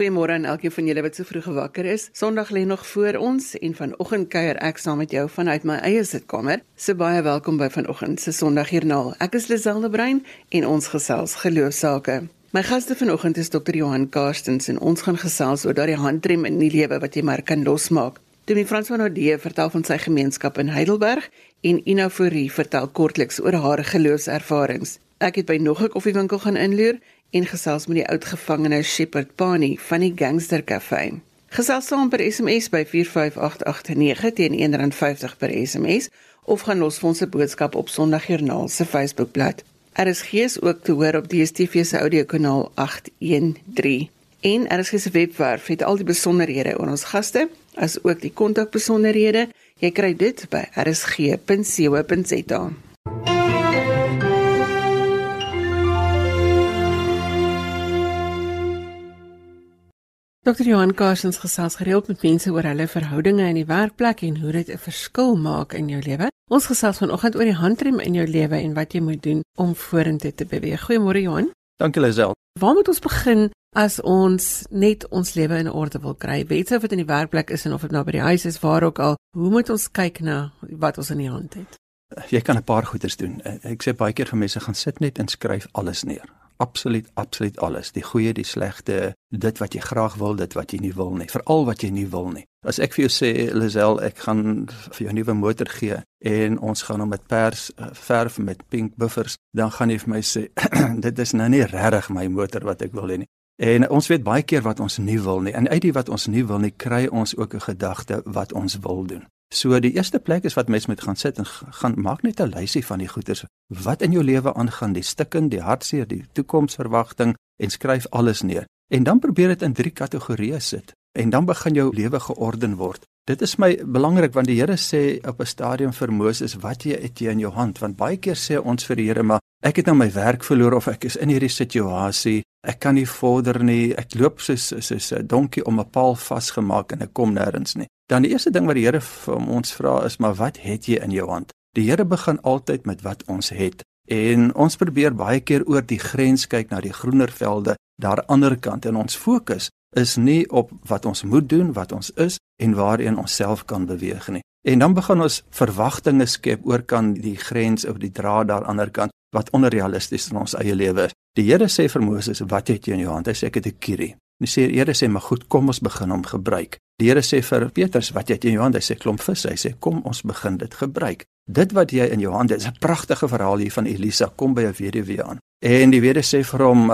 Goeiemôre aan elkeen van julle wat so vroeg gewakker is. Sondag lê nog voor ons en vanoggend kuier ek saam met jou vanuit my eie sitkamer. So baie welkom by vanoggend se Sondagjoernaal. Ek is Liselde Brein en ons gesels geloofsake. My gaste vanoggend is Dr. Johan Karstens en ons gaan gesels oor daardie handrem in die lewe wat jy maar kan losmaak. Dominee Frans van Odee vertel van sy gemeenskap in Heidelberg en Ina Fourie vertel kortliks oor haar geloofservarings. Ek het by nog 'n koffiewinkel gaan inloer en gesels met die oud gevangene Shepherd Pani van die Gangster Cafe. Gesels saam per SMS by 45889 teen R1.50 per SMS of gaan los vir ons 'n boodskap op Sondagjoernaal se Facebookblad. RSG is ook te hoor op DStv se audiokanaal 813. En RSG se webwerf het al die besonderhede oor ons gaste, as ook die kontakbesonderhede. Jy kry dit by rsg.co.za. Dr. Johan Karsens gesels gereeld met mense oor hulle verhoudinge in die werkplek en hoe dit 'n verskil maak in jou lewe. Ons gesels vanoggend oor die handrem in jou lewe en wat jy moet doen om vorentoe te beweeg. Goeiemôre Johan. Dankie Lisel. Waar moet ons begin as ons net ons lewe in orde wil kry? Weet of dit in die werkplek is en of dit nou by die huis is, waar ook al, hoe moet ons kyk na wat ons in die hand het? Jy kan 'n paar goeders doen. Ek sê baie keer vir mense gaan sit net en skryf alles neer absoluut absoluut alles. Die goeie die slegte dit wat jy graag wil dit wat jy nie wil nie. Veral wat jy nie wil nie. As ek vir jou sê Lisel ek gaan vir jou 'n nuwe motor gee en ons gaan hom met pers uh, verf met pink buffers dan gaan jy vir my sê dit is nou nie regtig my motor wat ek wil hê nie. En ons weet baie keer wat ons nie wil nie. En uit die wat ons nie wil nie kry ons ook 'n gedagte wat ons wil doen So die eerste plek is wat mens moet gaan sit en gaan maak net 'n lysie van die goeders wat in jou lewe aangaan, die stikken, die hartseer, die toekomsverwagting en skryf alles neer. En dan probeer dit in drie kategorieë sit en dan begin jou lewe georden word. Dit is my belangrik want die Here sê op 'n stadium vir Moses, wat jy het jy in jou hand? Want baie keer sê ons vir die Here, maar ek het nou my werk verloor of ek is in hierdie situasie, ek kan nie vorder nie, ek loop soos soos 'n donkie om 'n paal vasgemaak en ek kom nêrens nie. Dan die eerste ding wat die Here vir ons vra is, maar wat het jy in jou hand? Die Here begin altyd met wat ons het. En ons probeer baie keer oor die grens kyk na die groener velde daar aan die ander kant en ons fokus is nie op wat ons moet doen, wat ons is en waarheen ons self kan beweeg nie. En dan begin ons verwagtinge skep oor kan die grens of die draad daar aan die ander kant wat onrealisties in ons eie lewe is. Die Here sê vir Moses, "Wat het jy in jou hand?" Hy sê, "Ek het 'n kierie." En die Here sê, "Maar goed, kom ons begin hom gebruik." Die Here sê vir Petrus, "Wat jy het in jou hand?" Hy sê, "Klomp vis." Hy sê, "Kom ons begin dit gebruik." Dit wat jy in jou hande is 'n pragtige verhaal hier van Elisa kom by 'n weduwee aan. En die weduwee sê vir hom,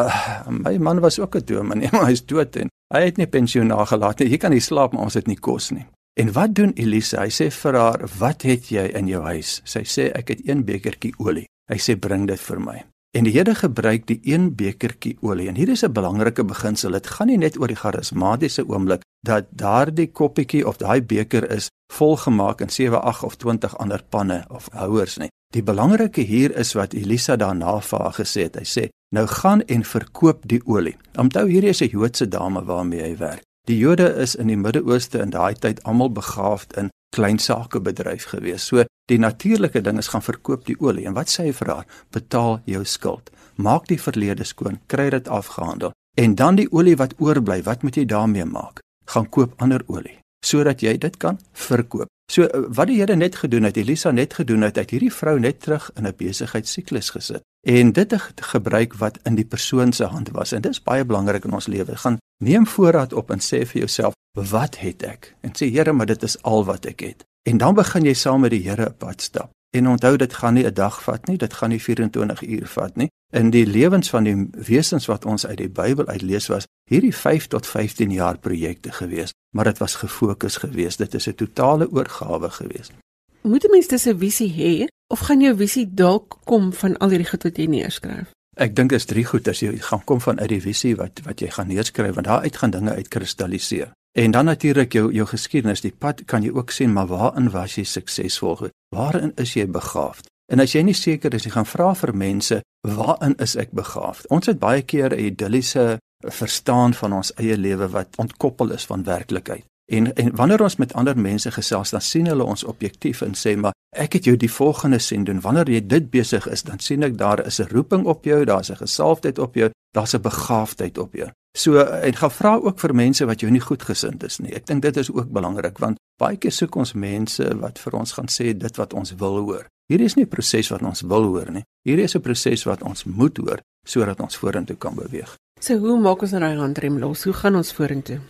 "My man was ook 'n dominee, maar hy's dood en hy het nie pensioen nagelaat nie. Jy kan nie slaap maar ons het nie kos nie." En wat doen Elisa? Hy sê vir haar, "Wat het jy in jou huis?" Sy sê, "Ek het een bekertjie olie." Hy sê, "Bring dit vir my." En die Here gebruik die een bekertjie olie. En hier is 'n belangrike beginsel. Dit gaan nie net oor die charismatiese oomblik dat daardie koppietjie of daai beker is volgemaak in 7, 8 of 20 ander panne of houers nie. Die belangrike hier is wat Elisa daarna vir haar gesê het. Hy sê: "Nou gaan en verkoop die olie." Onthou hierdie is 'n Joodse dame waarmee hy werk. Die Jode is in die Midde-Ooste in daai tyd almal begaafd in klein sakebedryf gewees. So die natuurlike ding is gaan verkoop die olie en wat sê hy vir haar? Betaal jou skuld. Maak die verlede skoon, kry dit afgehandel. En dan die olie wat oorbly, wat moet jy daarmee maak? Gaan koop ander olie sodat jy dit kan verkoop. So wat die Here net gedoen het, Elisa net gedoen het, het hierdie vrou net terug in 'n besigheidssiklus gesit. En dit het gebruik wat in die persoon se hand was en dit is baie belangrik in ons lewe. Gaan neem voorraad op en sê vir jouself, wat het ek? En sê Here, maar dit is al wat ek het. En dan begin jy saam met die Here op pad stap. En onthou dit gaan nie 'n dag vat nie, dit gaan nie 24 uur vat nie. In die lewens van die wesens wat ons uit die Bybel uitlees was, hierdie 5 tot 15 jaar projekte gewees, maar dit was gefokus geweest. Dit is 'n totale oorgawe geweest. Moet 'n mens dis 'n visie hê of gaan jou visie dalk kom van al hierdie goed wat jy neerskryf? Ek dink is drie goed as jy gaan kom van uit die visie wat wat jy gaan neerskryf want daar uit gaan dinge uitkristalliseer. En dan natuurlik jou jou geskiedenis, die pad kan jy ook sien, maar waarin was jy suksesvol? Waarin is jy begaafd? En as jy nie seker is, jy gaan vra vir mense, waarin is ek begaafd? Ons het baie keer 'n idilliese verstaan van ons eie lewe wat ontkoppel is van werklikheid. En en wanneer ons met ander mense gesels, dan sien hulle ons objektief en sê maar ek het jou die volgende sien doen. Wanneer jy dit besig is, dan sien ek daar is 'n roeping op jou, daar's 'n gesalfdheid op jou, daar's 'n begaafdheid op jou. So en gaan vra ook vir mense wat jou nie goedgesind is nie. Ek dink dit is ook belangrik want baie keer soek ons mense wat vir ons gaan sê dit wat ons wil hoor. Hier is nie 'n proses wat ons wil hoor nie. Hier is 'n proses wat ons moet hoor sodat ons vorentoe kan beweeg. So hoe maak ons nou daai handrem los? Hoe gaan ons vorentoe?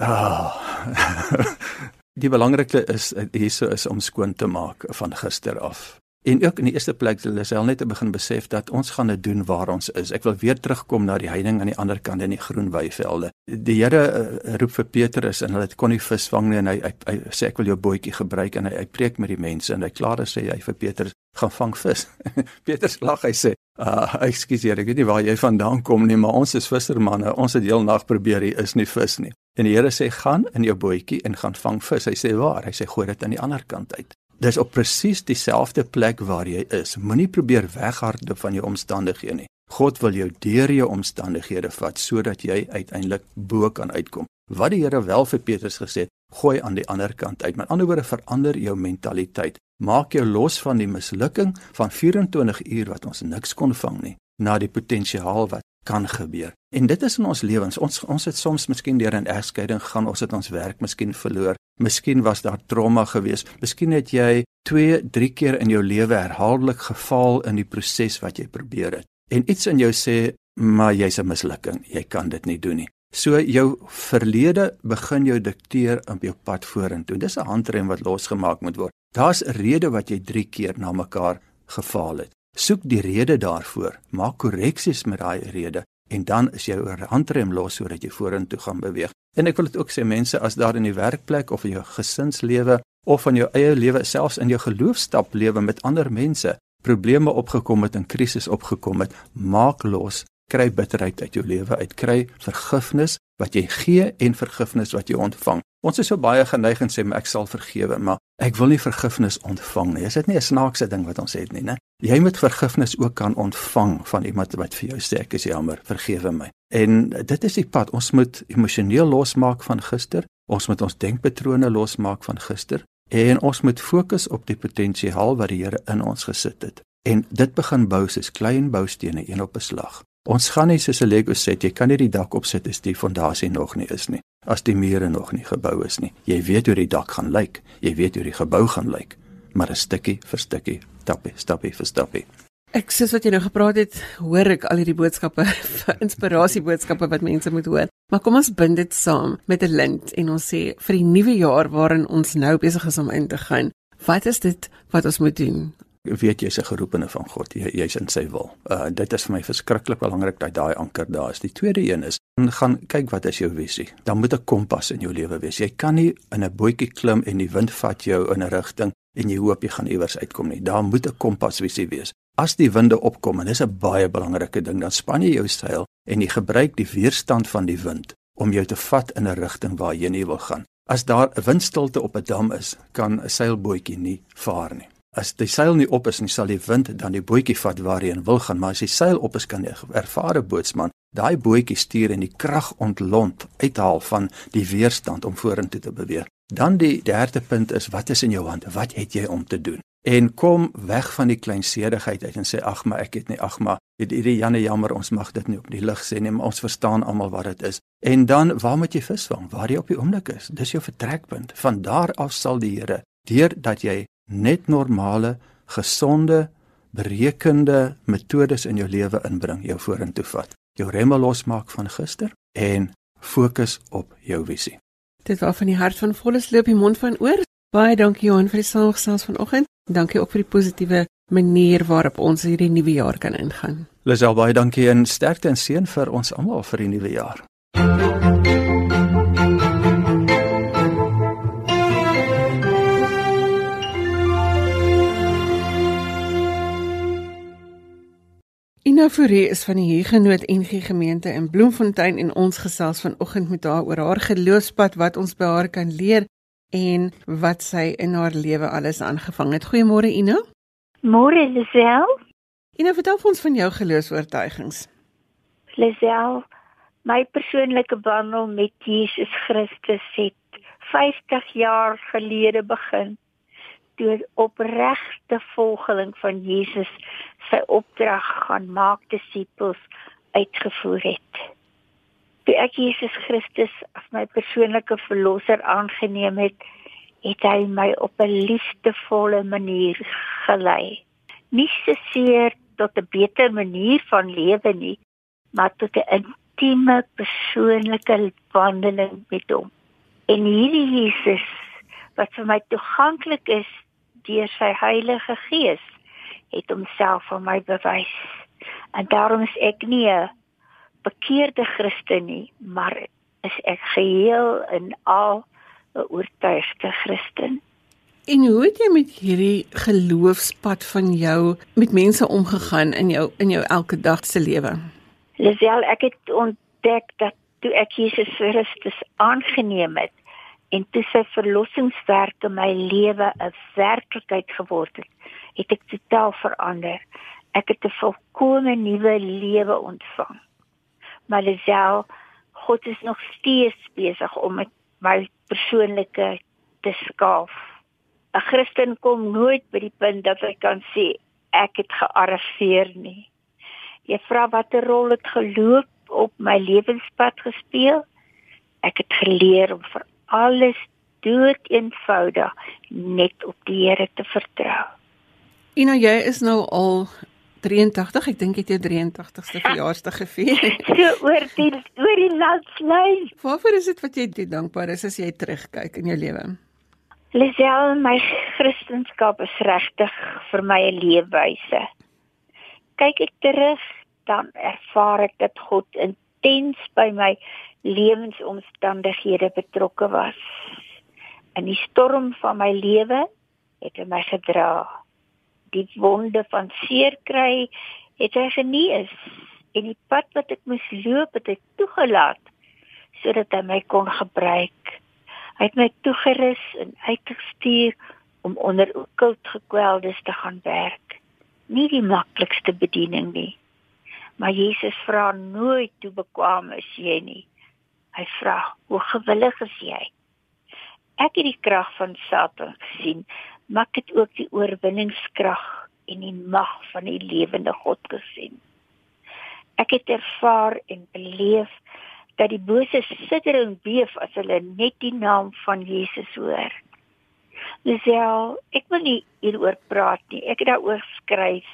Ah. die belangrikste is hierso is om skoon te maak van gister af. En ook in die eerste plek hulle self net begin besef dat ons gaan dit doen waar ons is. Ek wil weer terugkom na die heining aan die ander kant in die groen weivelde. Die Here uh, roep vir Petrus en hulle kon nie vis vang nie en hy, hy, hy sê ek wil jou bootjie gebruik en hy, hy preek met die mense en hy klaar sê hy vir Petrus gaan vang vis. Petrus lag hy sê, uh, "Ekskuseer, ek weet nie waar jy vandaan kom nie, maar ons is vissermanne. Ons het heel nag probeer hier is nie vis nie." En die Here sê, "Gaan in jou bootjie en gaan vang vis." Hy sê, "Waar?" Hy sê, "Gooi dit aan die ander kant uit." Dis op presies dieselfde plek waar jy is. Moenie probeer weghardloop van jou omstandighede nie. God wil jou deur jou omstandighede vat sodat jy uiteindelik bo kan uitkom. Wat die Here wel vir Petrus gesê het, gooi aan die ander kant uit. Met ander woorde, verander jou mentaliteit. Maak jou los van die mislukking van 24 uur wat ons niks kon vang nie, na die potensiaal wat kan gebeur. En dit is in ons lewens. Ons ons het soms miskien deur 'n egskeiding gaan, ons het ons werk miskien verloor. Miskien was daar trauma geweest. Miskien het jy 2, 3 keer in jou lewe herhaaldelik gefaal in die proses wat jy probeer het. En iets in jou sê, maar jy's 'n mislukking. Jy kan dit nie doen nie. So jou verlede begin jou dikteer op jou pad vorentoe. Dis 'n handrem wat losgemaak moet word. Daar's 'n rede wat jy 3 keer na mekaar gefaal het. Soek die rede daarvoor, maak korreksies met daai rede en dan is jou handrem los sodat jy vorentoe gaan beweeg. En ek wil dit ook sê mense as daar in die werkplek of in jou gesinslewe of in jou eie lewe selfs in jou geloofstap lewe met ander mense probleme opgekom het en krisis opgekom het, maak los kry bitterheid uit jou lewe uit kry vergifnis wat jy gee en vergifnis wat jy ontvang. Ons is so baie geneig en sê ek sal vergewe maar ek wil nie vergifnis ontvang nie. Is dit nie 'n snaakse ding wat ons het nie né? Jy moet vergifnis ook kan ontvang van iemand wat vir jou sê ek is jammer vergewe my. En dit is die pad. Ons moet emosioneel losmaak van gister. Ons moet ons denkpatrone losmaak van gister. En ons moet fokus op die potensiaal wat die Here in ons gesit het. En dit begin bou soos klein boustene een op 'n slag Ons gaan nie soos 'n Lego set, jy kan nie die dak opsit as die fondasie nog nie is nie, as die mure nog nie gebou is nie. Jy weet hoe die dak gaan lyk, jy weet hoe die gebou gaan lyk, maar 'n stukkie vir stukkie, stappie, stappie vir stappie. Ek sê wat jy nou gepraat het, hoor ek al hierdie boodskappe, inspirasie boodskappe wat mense moet hoor. Maar kom ons bind dit saam met 'n lint en ons sê vir die nuwe jaar waarin ons nou besig is om in te gaan. Wat is dit wat ons moet doen? Weet jy's 'n geroepene van God. Jy jy's in sy wil. Uh dit is vir my verskriklik belangrik dat daai anker daar is. Die tweede een is, gaan kyk wat is jou visie. Dan moet 'n kompas in jou lewe wees. Jy kan nie in 'n bootjie klim en die wind vat jou in 'n rigting en jy hoop jy gaan iewers uitkom nie. Daar moet 'n kompasvisie wees. As die winde opkom en dis 'n baie belangrike ding, dan span jy jou seil en jy gebruik die weerstand van die wind om jou te vat in 'n rigting waar jy nie wil gaan. As daar 'n windstilte op 'n dam is, kan 'n seilbootjie nie vaar nie. As die seil nie op is nie, sal die wind dan die bootjie vat waarheen wil gaan, maar as die seil op is, kan 'n ervare bootsman daai bootjie stuur en die krag ontlont uithaal van die weerstand om vorentoe te beweeg. Dan die derde punt is wat is in jou hande? Wat het jy om te doen? En kom weg van die kleinsedigheid uit en sê ag maar ek het nie ag maar dit hierdie Janne jammer ons mag dit nie op die lig sê nie maar ons verstaan almal wat dit is. En dan waar moet jy visvang? Waar jy op die oomblik is. Dis jou vertrekpunt. Van daar af sal die Here deurdat jy net normale, gesonde, berekende metodes in jou lewe inbring, jou vorentoe vat. Jou remme losmaak van gister en fokus op jou visie. Dit was van die hart van volles loop die mond van oor. Baie dankie Johan vir die saamgesels vanoggend. Dankie ook vir die positiewe manier waarop ons hierdie nuwe jaar kan ingaan. Lisel baie dankie en sterkte en seën vir ons almal vir die nuwe jaar. Ina Fourie is van die Huguenot NG Gemeente in Bloemfontein en ons gesels vanoggend met haar oor haar geloofspad wat ons by haar kan leer en wat sy in haar lewe alles aangevang het. Goeiemôre Ina. Môre Lisel. Ina, vertel ons van jou geloofs-oortuigings. Lisel, my persoonlike wandel met Jesus Christus het 50 jaar gelede begin deur opregte volgeling van Jesus sy opdrag gaan maak disippels uitgevoer het. Toe ek Jesus Christus as my persoonlike verlosser aangeneem het, het hy my op 'n liefdevolle manier gelei. Nie seker tot 'n beter manier van lewe nie, maar tot 'n intieme persoonlike wandeling met hom. En hierdie Jesus wat vir my toeganklik is deur sy Heilige Gees, het homself aan my bewys. En daarom is ek nie 'n bekeerde Christen nie, maar is ek geheel en al 'n oortuigde Christen. En hoe het jy met hierdie geloofspad van jou met mense omgegaan in jou in jou elke dag se lewe? Lisel, ek het ontdek dat toe ek Jesus Christus aangeneem het en toe sy verlossingswerk in my lewe 'n werklikheid geword het, het ek totaal verander. Ek het 'n volkomme nuwe lewe ontvang. Maar Lisel, God is nog steeds besig om met my persoonlikheid te skaaf. 'n Christen kom nooit by die punt dat hy kan sê ek het gearriveer nie. Jy vra watter rol het geloof op my lewenspad gespeel? Ek het geleer om vir alles dood eenvoudig net op die Here te vertrou. En nou jy is nou al 83, ek dink jy het jou 83ste verjaarsdag gevier. so oor die oor die landslyn. Waarvoor is dit wat jy dit dankbaar is as jy terugkyk in jou lewe? Lisel, my Christendom is regtig vir my 'n leefwyse. Kyk ek terug, dan ervaar ek dat God intens by my lewensomstandighede betrokke was. In die storm van my lewe het hy my gedra die wonde van seer kry, het hy genees en die pad wat ek moes loop het hy toegelaat sodat hy my kon gebruik. Hy het my toegerus en uitgestuur om onder okult gekweldes te gaan werk. Nie die maklikste bediening nie. Maar Jesus vra nooit toe bekwam is jy nie. Hy vra, "Hoe gewillig is jy?" Ek het die krag van Satan gesien maar ek het ook die oorwinningskrag en die mag van die lewende God gesien. Ek het ervaar en beleef dat die bose sidder en beef as hulle net die naam van Jesus hoor. Lisel, ek wil nie hieroor praat nie. Ek het daaroor skryf.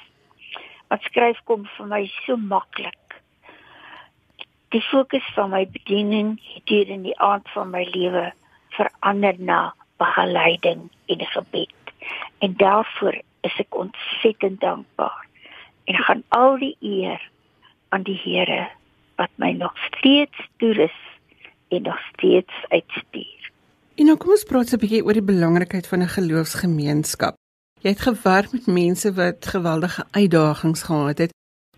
Wat skryf kom vir my so maklik. Die fokus van my bediening het hier in die aand van my lewe verander na begeleiding en gebed. En daarvoor is ek ontsettend dankbaar. En gaan al die eer aan die Here wat my nog steeds toerus en nog steeds uitstuur. En nou kom ons praat 'n bietjie oor die belangrikheid van 'n geloofsgemeenskap. Jy het gewerk met mense wat geweldige uitdagings gehad het.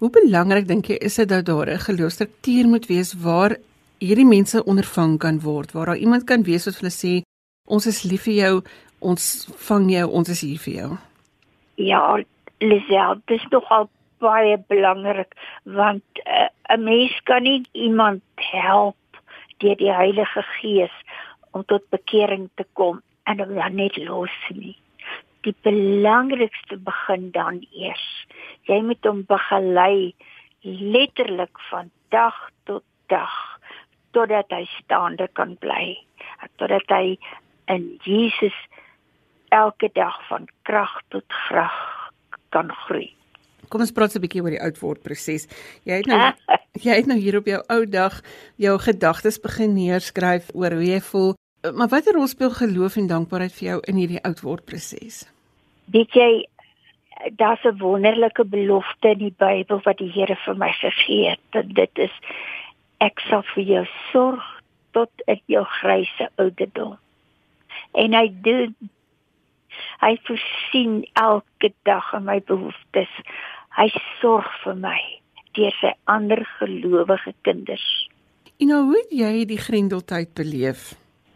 Hoe belangrik dink jy is dit dat daar 'n geloofstruktuur moet wees waar hierdie mense ondervang kan word, waar daar iemand kan wees wat hulle sê ons is lief vir jou, ons vang jou, ons is hier vir jou. Ja, Lisel, dit is nogal baie belangrik want uh, 'n mens kan nie iemand help deur die Heilige Gees om tot bekering te kom en hom net los nie. Die belangrikste begin dan eers. Jy moet hom begelei letterlik van dag tot dag totdat hy staande kan bly. Totdat hy in Jesus elke dag van krag tot krag kan groei. Kom ons praat 'n bietjie oor die oudword proses. Jy het nou jy het nou hier op jou ou dag jou gedagtes begin neerskryf oor hoe jy voel. Maar watter rol speel geloof en dankbaarheid vir jou in hierdie oudword proses? Weet jy daar's 'n wonderlike belofte in die Bybel wat die Here vir my gegee het. En dit is ek sal vir jou sorg tot in jou grysse ouderdom. En hy doen Hy voorsien elke dag in my behoeftes. Hy sorg vir my deur sy ander gelowige kinders. En nou hoe het jy die grendeltyd beleef?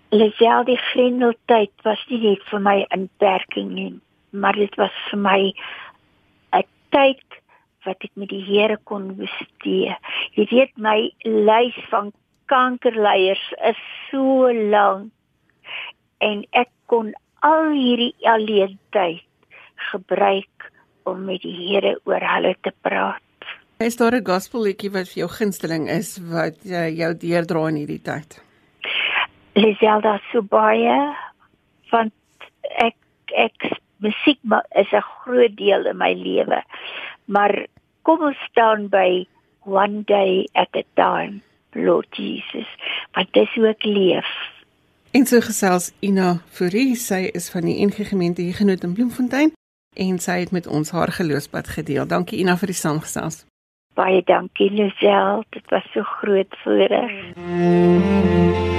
Lisel die grendeltyd was nie net vir my 'n beperking nie, maar dit was vir my 'n tyd wat ek met die Here kon bestee. Jy weet my lys van kankerleiers is so lank en ek kon al hierdie alleen tyd gebruik om met die Here oor hulle te praat. Is daar 'n gospel liedjie wat vir jou gunsteling is wat uh, jou deurdra in hierdie tyd? Liselda so baie want ek ek musiek is 'n groot deel in my lewe. Maar kom ons staan by one day at a time, Lord Jesus. Want dis hoe ek leef. En so gesels Ina Fourie, sy is van die NG Gemeente hier genoot in Bloemfontein en sy het met ons haar geloofspad gedeel. Dankie Ina vir die saamgesels. Baie dankie Lisel, dit was so groot voorreg. Mm -hmm.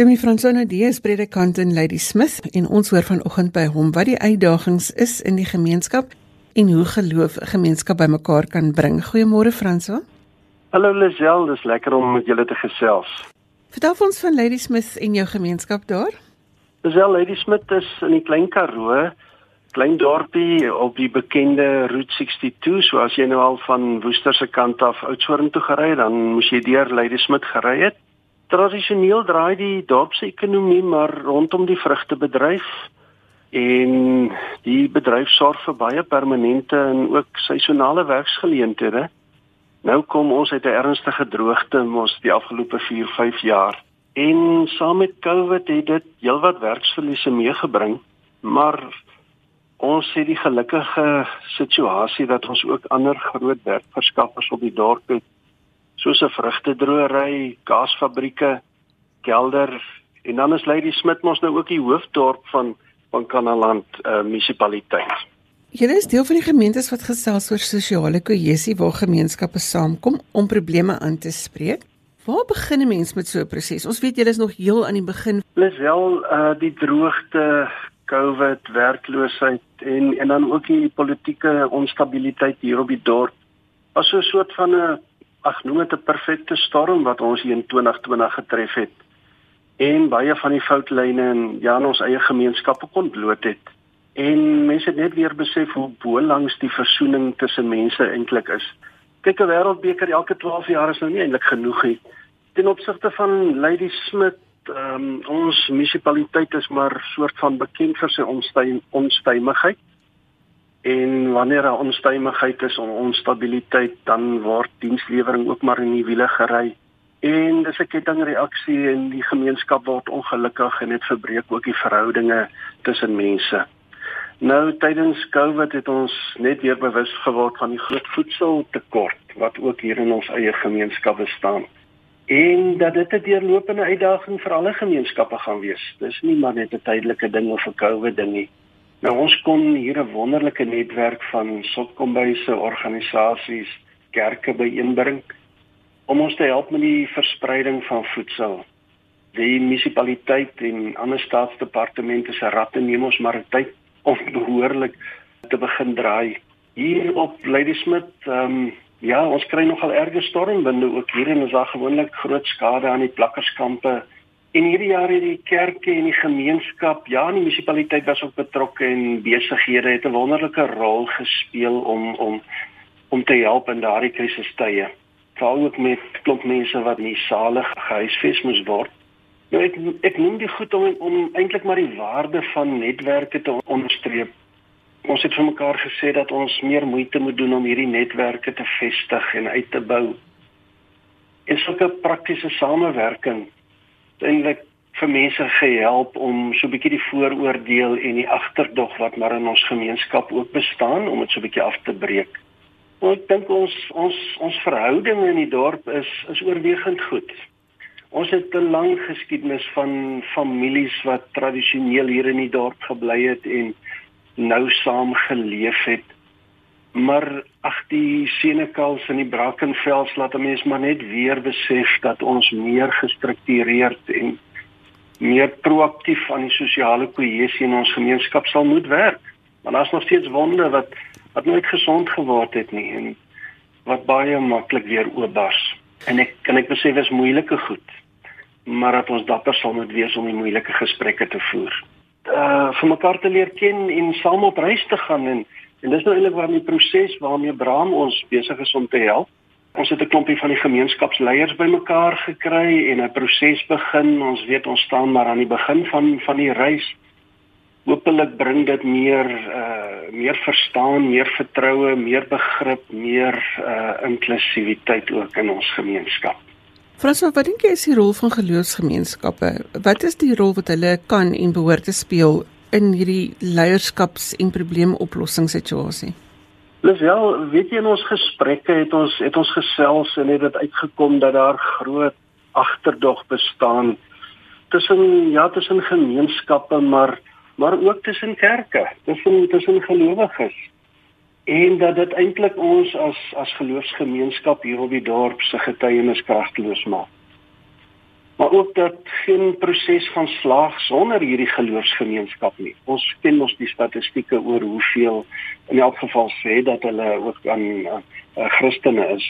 Demi Fransona Dies predikant in Lady Smith en ons hoor vanoggend by hom wat die uitdagings is in die gemeenskap en hoe geloof 'n gemeenskap bymekaar kan bring. Goeiemôre Franso. Hallo Lisel, dis lekker om met julle te gesels. Vertel ons van Lady Smith en jou gemeenskap daar. Lisel, Lady Smith is in die Klein Karoo, klein dorpie op die bekende Route 62, so as jy nou al van Woester se kant af Oudtshoorn toe gery het, dan moes jy deur Lady Smith gery het. Tradisioneel draai die dorpsekonomie maar rondom die vrugtebedryf en die bedryf sorg vir baie permanente en ook seisonale werksgeleenthede. Nou kom ons uit 'n ernstige droogte mos die afgelope 4-5 jaar en saam met COVID het dit heelwat werksverliese meegebring, maar ons het die gelukkige situasie dat ons ook ander groot werkverskaffers op die dorp het soos 'n vrugtedroëry, kaasfabrieke, kelder en dan is Lady Smit mos nou ook die hoofdorp van van Kanaland uh, munisipaliteit. Julle is deel van die gemeentes wat gesels oor sosiale kohesie waar gemeenskappe saamkom om probleme aan te spreek. Waar begin 'n mens met so 'n proses? Ons weet julle is nog heel aan die begin. Plus wel uh die droogte, COVID, werkloosheid en en dan ook die politieke onstabiliteit hier op die dorp. Was so 'n soort van 'n ag noem dit 'n perfekte storm wat ons hier in 2020 getref het en baie van die foutlyne in ja in ons eie gemeenskappe kon bloot het en mense het net weer besef hoe bo langs die versoening tussen mense eintlik is. Kyk 'n wêreldbeker elke 12 jaar is nou nie eintlik genoeg nie. Ten opsigte van Lady Smith, um, ons munisipaliteit is maar soort van bekend vir sy onstuimigheid en wanneer daar onstuimigheid is of onstabiliteit dan word dienslewering ook maar in die wiele gery en dis 'n kettingreaksie en die gemeenskap word ongelukkig en dit verbreek ook die verhoudinge tussen mense. Nou tydens Covid het ons net weer bewus geword van die groot voedseltekort wat ook hier in ons eie gemeenskap bestaan. En dat dit 'n deurlopende uitdaging vir alle gemeenskappe gaan wees. Dis nie maar net 'n tydelike ding of 'n Covid ding nie. Nou ons kon hier 'n wonderlike netwerk van sotkombuise, organisasies, kerke byeenbring om ons te help met die verspreiding van voedsel. Die munisipaliteit en ander staatsdepartemente se ratte neem ons maar tyd om behoorlik te begin draai. Hier op Ladysmith, ehm um, ja, ons kry nogal erge stormwinde ook hier en ons daar gewoonlik groot skade aan die plakkerskampe En hierdie jaar het die kerke en die gemeenskap, ja, die munisipaliteit was ook betrokke en besighede het 'n wonderlike rol gespeel om om om te help in daardie krisistye. Veral ook met klomp mense wat nie salig gehuisves moes word. Nou ek ek noem dit goed om om eintlik maar die waarde van netwerke te onderstreep. Ons het vir mekaar gesê dat ons meer moeite moet doen om hierdie netwerke te vestig en uit te bou. En sulke praktiese samewerking eintlik vir mense gehelp om so 'n bietjie die vooroordeel en die agterdog wat maar in ons gemeenskap ook bestaan om dit so 'n bietjie af te breek. Maar ek dink ons ons ons verhoudinge in die dorp is is oorwegend goed. Ons het 'n lang geskiedenis van families wat tradisioneel hier in die dorp gebly het en nou saam geleef het. Maar ag die senekals in die Brackenfels laat 'n mens maar net weer besef dat ons meer gestruktureerd en meer proaktief aan die sosiale kohesie in ons gemeenskap sal moet werk. Want daar's nog steeds wonde wat wat nooit gesond geword het nie en wat baie maklik weer oopbars. En ek kan ek besef dit is moeilike goed. Maar dat ons dapper sal moet wees om die moeilike gesprekke te voer. Uh vir mekaar te leer ken en saam op reis te gaan en En dis nou eintlik waar die proses waarmee Abraham ons besig is om te help. Ons het 'n klompie van die gemeenskapsleiers bymekaar gekry en 'n proses begin. Ons weet ons staan maar aan die begin van van die reis. Hoopelik bring dit meer uh meer verstaan, meer vertroue, meer begrip, meer uh inklusiwiteit ook in ons gemeenskap. Franso, wat dink jy is die rol van geloofsgemeenskappe? Wat is die rol wat hulle kan en behoort te speel in hierdie leierskaps- en probleemoplossingssituasie? Lisel, weet jy in ons gesprekke het ons het ons gesels en het dit uitgekom dat daar groot agterdog bestaan tussen ja, tussen gemeenskappe, maar maar ook tussen kerke, tussen tussen gelowiges. En dat dit eintlik ons as as geloofsgemeenskap hier op die dorp se getuienis kragteloos maak maar ook dat geen proses gaan slaag sonder hierdie geloofsgemeenskap nie. Ons ken mos die statistieke oor hoeveel in elk geval sê dat hulle ook aan uh, uh, Christene is.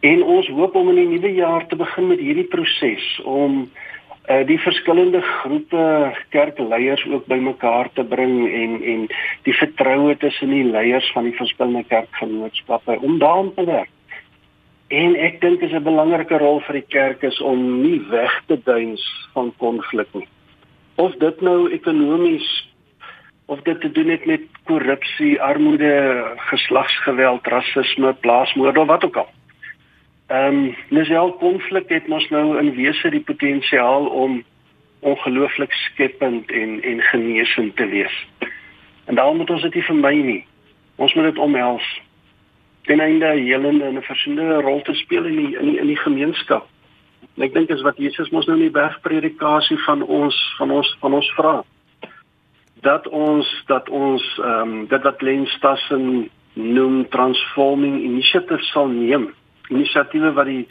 En ons hoop om in die nuwe jaar te begin met hierdie proses om uh, die verskillende groepe kerkleiers ook bymekaar te bring en en die vertroue tussen die leiers van die verskillende kerkgenootskappe om daaraan te werk. En ek dink dit is 'n belangrike rol vir die kerk is om nie weg te duins van konflik nie. Of dit nou ekonomies of dit te doen het met korrupsie, armoede, geslagsgeweld, rasisme, plaasmoord of wat ook al. Ehm, um, nesel konflik het mos nou in wese die potensiaal om ongelooflik skepend en en genesend te wees. En daarom moet ons dit nie vermy nie. Ons moet dit omhels ten einde helende en 'n versoenende rol te speel in die in die, in die gemeenskap. En ek dink is wat Jesus mos nou in die bergpredikasie van ons van ons van ons vra dat ons dat ons ehm um, dit wat Len Stassen noem transforming initiatives sal neem. Inisiatiewe wat die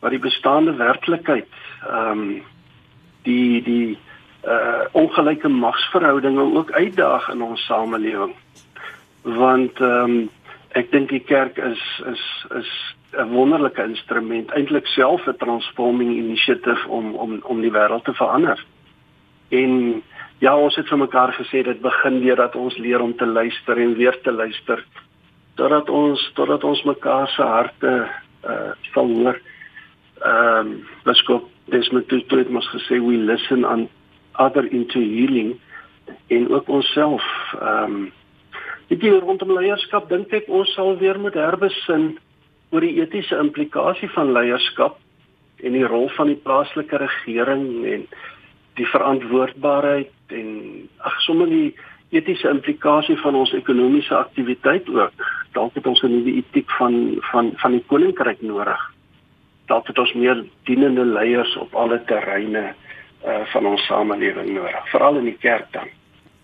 wat die bestaande werklikheid ehm um, die die uh ongelyke magsverhoudinge ook uitdaag in ons samelewing. Want ehm um, ek dink die kerk is is is 'n wonderlike instrument eintlik self 'n transforming initiative om om om die wêreld te verander. En ja, ons het vir mekaar gesê dit begin deur dat ons leer om te luister en weer te luister totdat ons totdat ons mekaar se harte uh sal hoor. Ehm um, Bishop Desmond Tutu het mos gesê we listen on other into healing en ook onsself ehm um, Dit hier rondom leierskap dink ek ons sal weer moet herbesin oor die etiese implikasie van leierskap en die rol van die plaaslike regering en die verantwoordbaarheid en ag sommer die etiese implikasie van ons ekonomiese aktiwiteit ook. Dalk het ons 'n nuwe etiek van van van die koninkryk nodig. Dalk het ons meer dienende leiers op alle terreine uh, van ons samelewing nodig, veral in die kerk dan.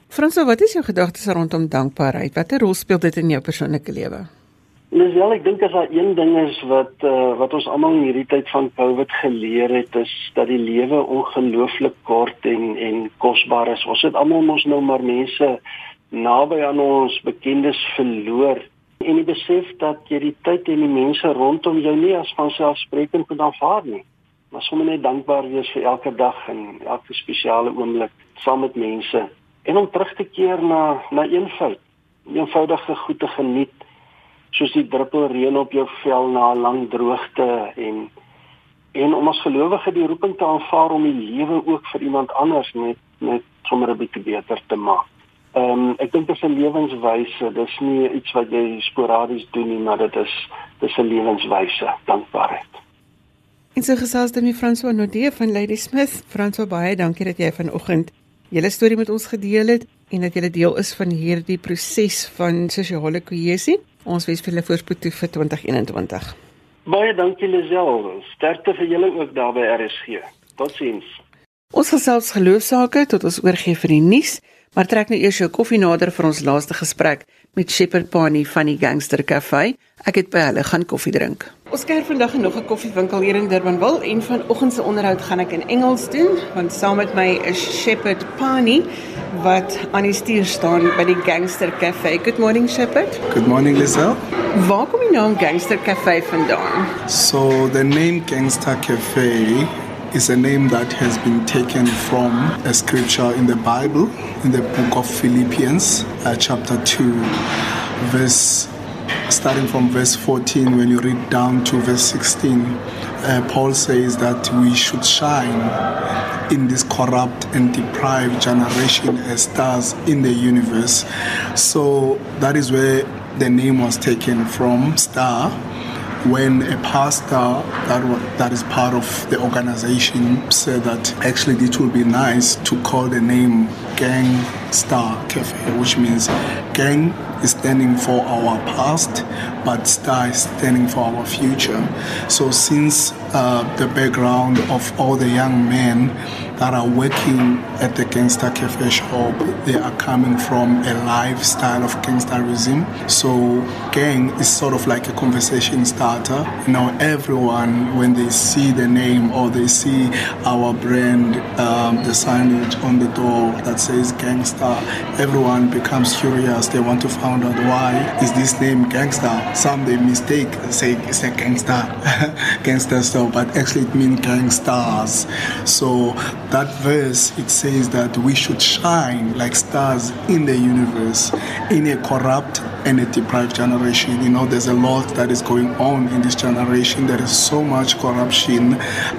Franso, wat is jou gedagtes rondom dankbaarheid? Watter rol speel dit in jou persoonlike lewe? Lisel, ek dink as daar een ding is wat uh, wat ons almal in hierdie tyd van Covid geleer het, is dat die lewe ongelooflik kort en en kosbaar is. Ons het almal mos nou maar mense naby aan ons bekendes verloor en die besef dat jy die tyd en die mense rondom jou nie as vanselfsprekend kan aanvaar nie. Maar sommer net dankbaar wees vir elke dag en elke spesiale oomblik saam met mense en om terug te keer na na eenvoud, eenvoudige goed te geniet soos die druppel reën op jou vel na 'n lang droogte en en om as gelowige die roeping te aanvaar om die lewe ook vir iemand anders net net sommer 'n bietjie beter te maak. Ehm um, ek dink dit is 'n lewenswyse, dis nie iets wat jy sporadies doen nie, maar dit is dis 'n lewenswyse, dankbaarheid. En so gesels dit met François Nodee van Lady Smith. François, baie dankie dat jy vanoggend julle storie met ons gedeel het en dat julle deel is van hierdie proses van sosiale kohesie. Ons wens vir julle voorspoed toe vir 2021. Baie dankie Lisel. Sterkte vir julle ook daar by RSG. Totsiens. Ons gesels geloofsaake tot ons oorgie vir die nuus, maar trek nou eers jou koffie nader vir ons laaste gesprek met Shepherd Pani van die Gangster Cafe. Ek het by hulle gaan koffie drink. Ons kuier vandag in nog 'n koffiewinkel hier in Durbanville en vanoggend se onderhoud gaan ek in Engels doen want saam met my is Shepherd Pani wat aan die stuur staan by die Gangster Cafe. Good morning Shepherd. Good morning Lisa. Waar kom die naam Gangster Cafe vandaan? So the name Gangster Cafe is a name that has been taken from a scripture in the Bible in the book of Philippians uh, chapter 2 verse starting from verse 14, when you read down to verse 16, uh, Paul says that we should shine in this corrupt and deprived generation as stars in the universe. So that is where the name was taken from, star when a pastor that that is part of the organization said that actually it would be nice to call the name Gang Star Cafe, which means gang standing for our past, but star standing for our future. So since uh, the background of all the young men that are working at the Gangster Cafe shop, they are coming from a lifestyle of gangsterism. So, gang is sort of like a conversation starter. You know, everyone, when they see the name or they see our brand, um, the signage on the door that says Gangster, everyone becomes curious. They want to find out why is this name Gangster. Some they mistake, say it's a gangster, gangster stuff, but actually it means gangsters. So that verse it says that we should shine like stars in the universe in a corrupt and a deprived generation. You know there's a lot that is going on in this generation. There is so much corruption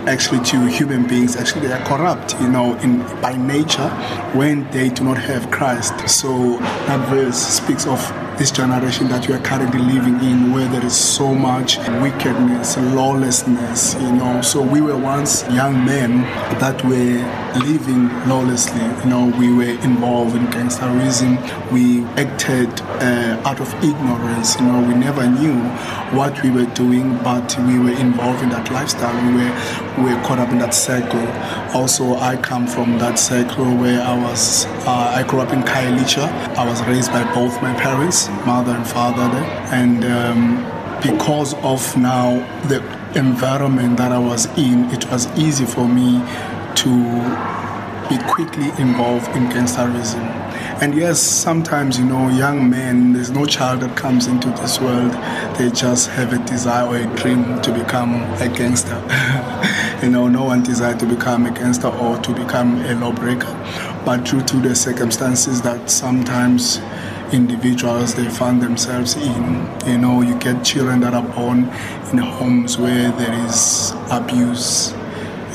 actually to human beings. Actually they are corrupt you know in by nature when they do not have christ. So that verse speaks of this generation that we are currently living in where there is so much wickedness lawlessness you know. So we were once young men that were living lawlessly. You know we were involved in gangsterism. We acted uh, out of ignorance. You know we never knew what we were doing but we were involved in that lifestyle. We were we were caught up in that circle also i come from that circle where i was uh, i grew up in Khayelitsha. I was raised by both my parents mother and father there and um, because of now the environment that I was in, it was easy for me to be quickly involved in gangsterism. And yes, sometimes, you know, young men, there's no child that comes into this world, they just have a desire or a dream to become a gangster. you know, no one desires to become a gangster or to become a lawbreaker. But due to the circumstances that sometimes individuals they find themselves in. You know, you get children that are born in homes where there is abuse,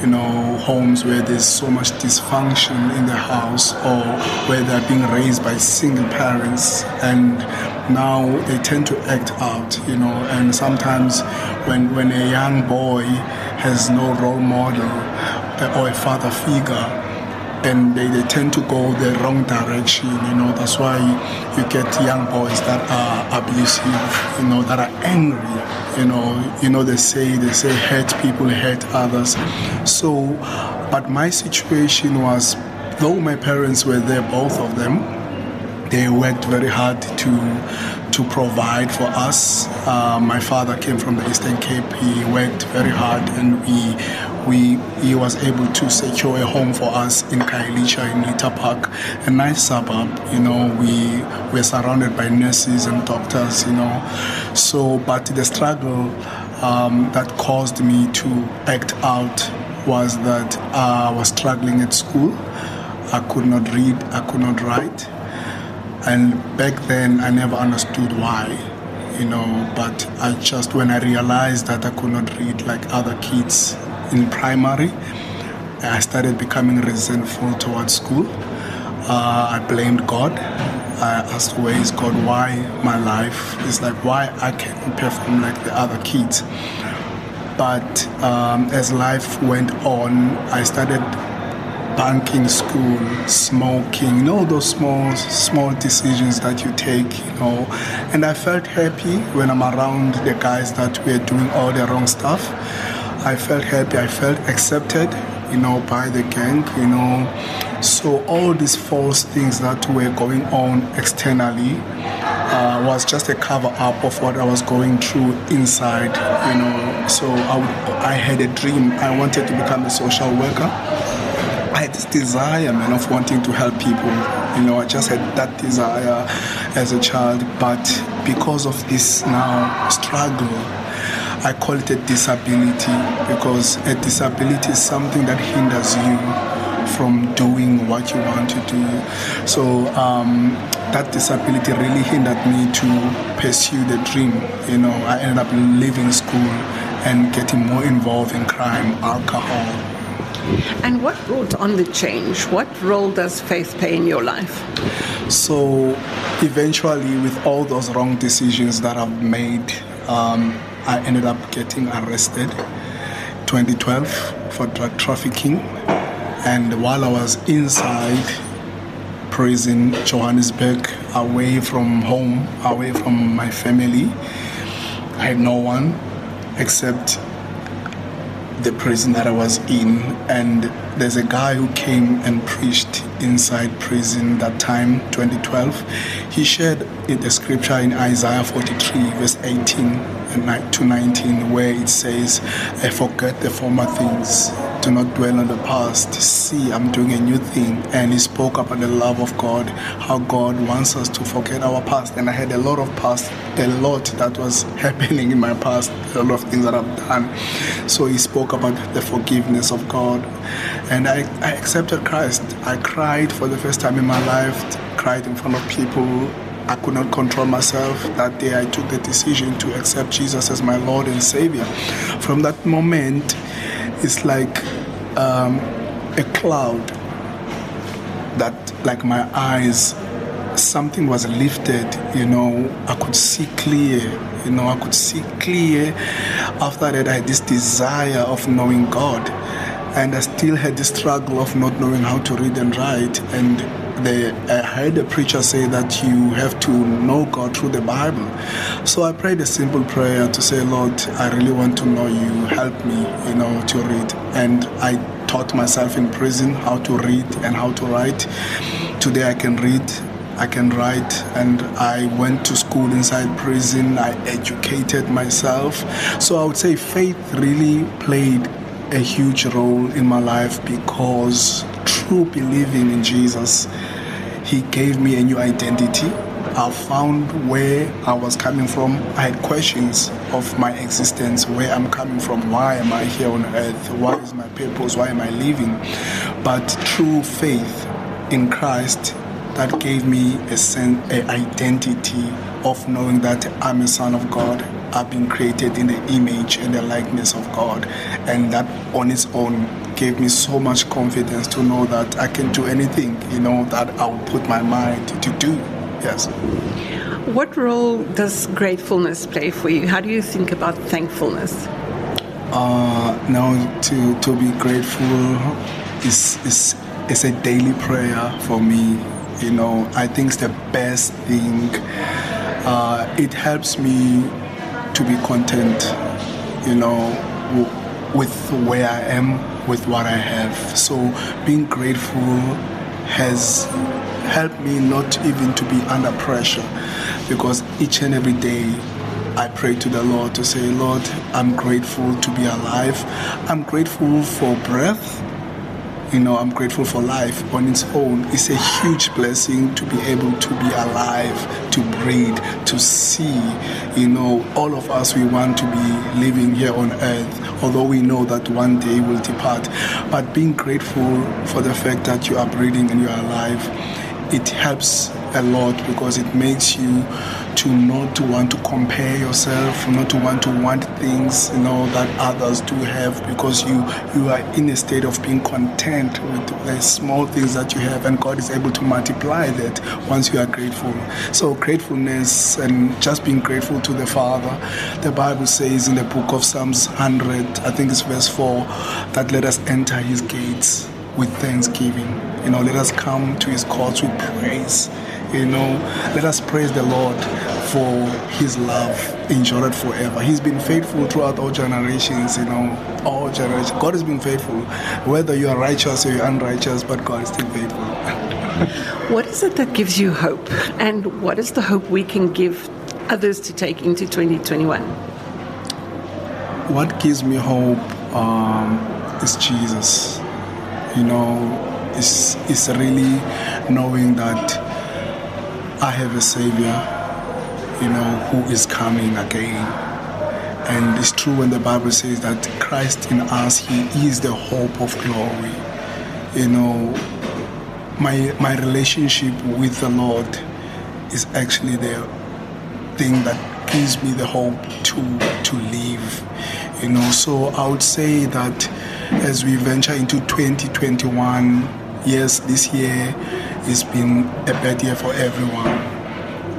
you know, homes where there's so much dysfunction in the house or where they're being raised by single parents and now they tend to act out, you know, and sometimes when, when a young boy has no role model uh, or a father figure, and they, they tend to go the wrong direction. You know, that's why you get young boys that are abusive, you know, that are angry. You know, you know they say they say hurt people hurt others. So, but my situation was, though my parents were there, both of them, they worked very hard to to provide for us. Uh, my father came from the Eastern Cape. He worked very hard, and we we he was able to secure a home for us in Khayelitsha in Lita Park, a nice suburb. You know, we were surrounded by nurses and doctors. You know, so but the struggle um, that caused me to act out was that I was struggling at school. I could not read. I could not write. And back then, I never understood why you know but i just when i realized that i could not read like other kids in primary, I started becoming resentful towards school. Uh, I blamed God. I asked, where is God? Why my life is like, why I can't perform like the other kids. But um, as life went on, I started banking school, smoking, you know those small small decisions that you take, you know. And I felt happy when I'm around the guys that were doing all the wrong stuff. I felt happy, I felt accepted, you know, by the gang, you know. So all these false things that were going on externally uh, was just a cover up of what I was going through inside, you know. So I, I had a dream. I wanted to become a social worker. I had this desire, man, of wanting to help people. You know, I just had that desire as a child, but because of this now struggle, I call it a disability because a disability is something that hinders you from doing what you want to do. So um, that disability really hindered me to pursue the dream. You know, I ended up leaving school and getting more involved in crime, alcohol. And what brought on the change? What role does faith play in your life? So, eventually, with all those wrong decisions that I've made, um, I ended up getting arrested 2012 for drug trafficking. And while I was inside prison, Johannesburg, away from home, away from my family, I had no one except the prison that I was in. And there's a guy who came and preached inside prison that time, 2012. He shared the scripture in Isaiah 43, verse 18 to 19, where it says, I forget the former things, do not dwell on the past. See, I'm doing a new thing. And he spoke about the love of God, how God wants us to forget our past. And I had a lot of past, a lot that was happening in my past, a lot of things that I've done. So he spoke about the forgiveness of God. And I, I accepted Christ. I cried for the first time in my life, cried in front of people I could not control myself. That day I took the decision to accept Jesus as my Lord and Savior. From that moment, it's like um, a cloud that, like my eyes, something was lifted, you know, I could see clear, you know, I could see clear. After that, I had this desire of knowing God. And I still had the struggle of not knowing how to read and write. And the, I heard a preacher say that you have to know God through the Bible. So I prayed a simple prayer to say, Lord, I really want to know you. Help me, you know, to read. And I taught myself in prison how to read and how to write. Today I can read, I can write, and I went to school inside prison. I educated myself. So I would say faith really played a huge role in my life because through believing in Jesus, He gave me a new identity. I found where I was coming from. I had questions of my existence, where I'm coming from, why am I here on earth, what is my purpose, why am I living. But through faith in Christ, that gave me a sense, an identity of knowing that I'm a son of God. I've been created in the image and the likeness of God, and that on its own gave me so much confidence to know that I can do anything, you know, that I will put my mind to do. Yes. What role does gratefulness play for you? How do you think about thankfulness? Uh, now, to, to be grateful is, is, is a daily prayer for me. You know, I think it's the best thing. Uh, it helps me to be content, you know, with where I am, with what I have. So being grateful has helped me not even to be under pressure because each and every day I pray to the Lord to say, Lord, I'm grateful to be alive. I'm grateful for breath you know, I'm grateful for life on its own. It's a huge blessing to be able to be alive, to breathe, to see. You know, all of us, we want to be living here on earth, although we know that one day we'll depart. But being grateful for the fact that you are breathing and you are alive, it helps a lot because it makes you to not to want to compare yourself, not to want to want things you know that others do have because you you are in a state of being content with the small things that you have and God is able to multiply that once you are grateful. So gratefulness and just being grateful to the Father. The Bible says in the book of Psalms 100, I think it's verse 4, that let us enter his gates with thanksgiving. You know, let us come to his courts with praise. You know, let us praise the Lord for his love endured forever. He's been faithful throughout all generations, you know, all generations. God has been faithful, whether you are righteous or you're unrighteous, but God is still faithful. what is it that gives you hope? And what is the hope we can give others to take into 2021? What gives me hope um, is Jesus. You know, it's, it's really knowing that I have a Savior, you know, who is coming again. And it's true when the Bible says that Christ in us, He is the hope of glory. You know, my my relationship with the Lord is actually the thing that gives me the hope to to live. You know, so I would say that as we venture into 2021, yes, this year has been a bad year for everyone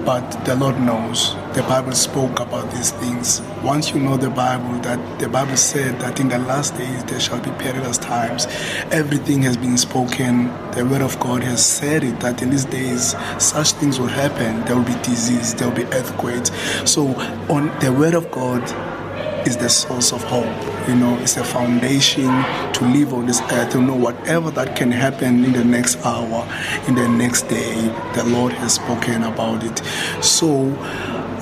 but the Lord knows. The Bible spoke about these things. Once you know the Bible, that the Bible said that in the last days there shall be perilous times. Everything has been spoken. The Word of God has said it that in these days such things will happen. There will be disease, there will be earthquakes. So on the Word of God is the source of hope. You know, it's a foundation to live on this earth, to know whatever that can happen in the next hour, in the next day, the Lord has spoken about it. So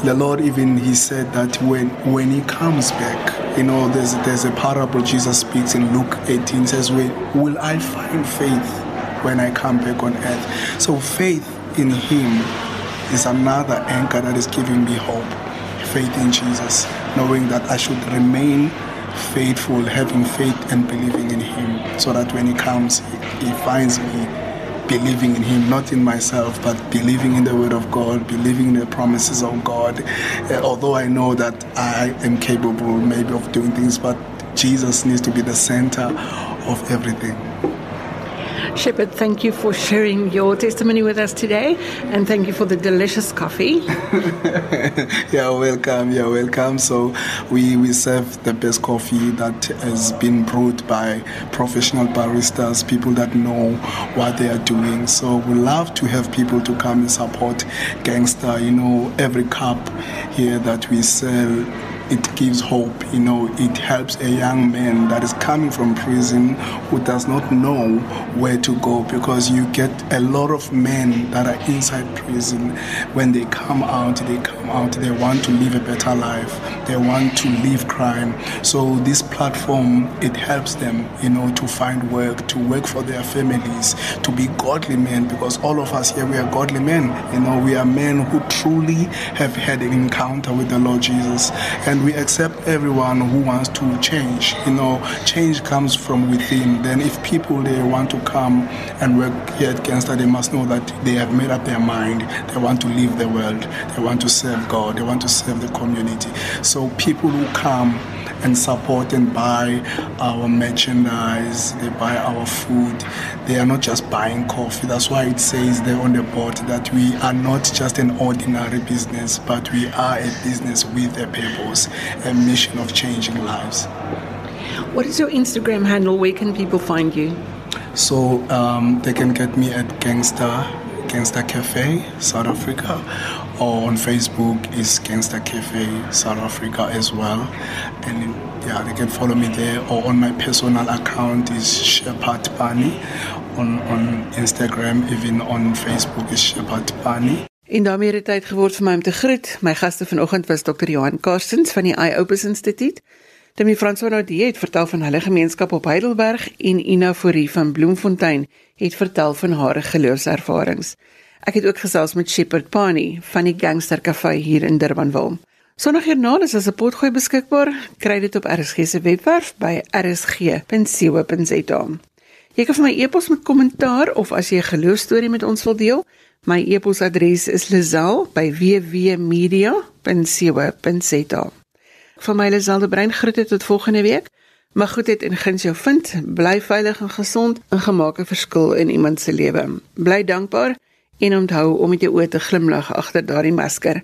the Lord even he said that when when he comes back, you know, there's there's a parable Jesus speaks in Luke 18 says, "Will Will I find faith when I come back on earth? So faith in him is another anchor that is giving me hope. Faith in Jesus knowing that I should remain faithful, having faith and believing in Him, so that when He comes, He, finds me believing in Him, not in myself, but believing in the Word of God, believing in the promises of God. Uh, although I know that I am capable maybe of doing things, but Jesus needs to be the center of everything. Shepherd, thank you for sharing your testimony with us today and thank you for the delicious coffee. you're welcome. You're welcome. So, we, we serve the best coffee that has been brewed by professional baristas, people that know what they are doing. So, we love to have people to come and support Gangster. You know, every cup here that we sell it gives hope. You know, it helps a young man that is coming from prison who does not know where to go because you get a lot of men that are inside prison. When they come out, they come out, they want to live a better life, they want to leave crime. So, this platform, it helps them, you know, to find work, to work for their families, to be godly men because all of us here, we are godly men. You know, we are men who truly have had an encounter with the Lord Jesus. And and we accept everyone who wants to change. You know, change comes from within. Then if people they want to come and work here at Gangster, they must know that they have made up their mind. They want to leave the world. They want to serve God. They want to serve the community. So people who come and support and buy our merchandise, they buy our food. They are not just buying coffee. That's why it says there on the board that we are not just an ordinary business, but we are a business with a purpose, a mission of changing lives. What is your Instagram handle? Where can people find you? So um, they can get me at Gangster Gangster Cafe South Africa or on Facebook is Gangster Cafe South Africa as well. And yeah, they can follow me there or on my personal account is Shepard Pani. On, on Instagram, even on Facebook is Shepard Pani. En daarmee het tyd geword vir my om te groet. My gaste vanoggend was Dr. Johan Karstens van die Eye Opens Instituut. Demi Franso Nadie het vertel van hulle gemeenskap op Heidelberg en Ina Fourie van Bloemfontein het vertel van haar geloofservarings. Ek het ook gesels met Shepherd Pani van die Gangster Cafe hier in Durbanville. Sondagjoernaal is as 'n potgooi beskikbaar. Kry dit op RSG se webwerf by rsg.co.za. Jy kan vir my e-pos met kommentaar of as jy 'n geloofstorie met ons wil deel, my e-posadres is lazel@wwmedia.co.za. Van my Lazelle Brein groete tot volgende week. Mag goedheid en guns jou vind. Bly veilig en gesond en gemaak 'n verskil in iemand se lewe. Bly dankbaar en onthou om met jou oë te glimlag agter daardie masker.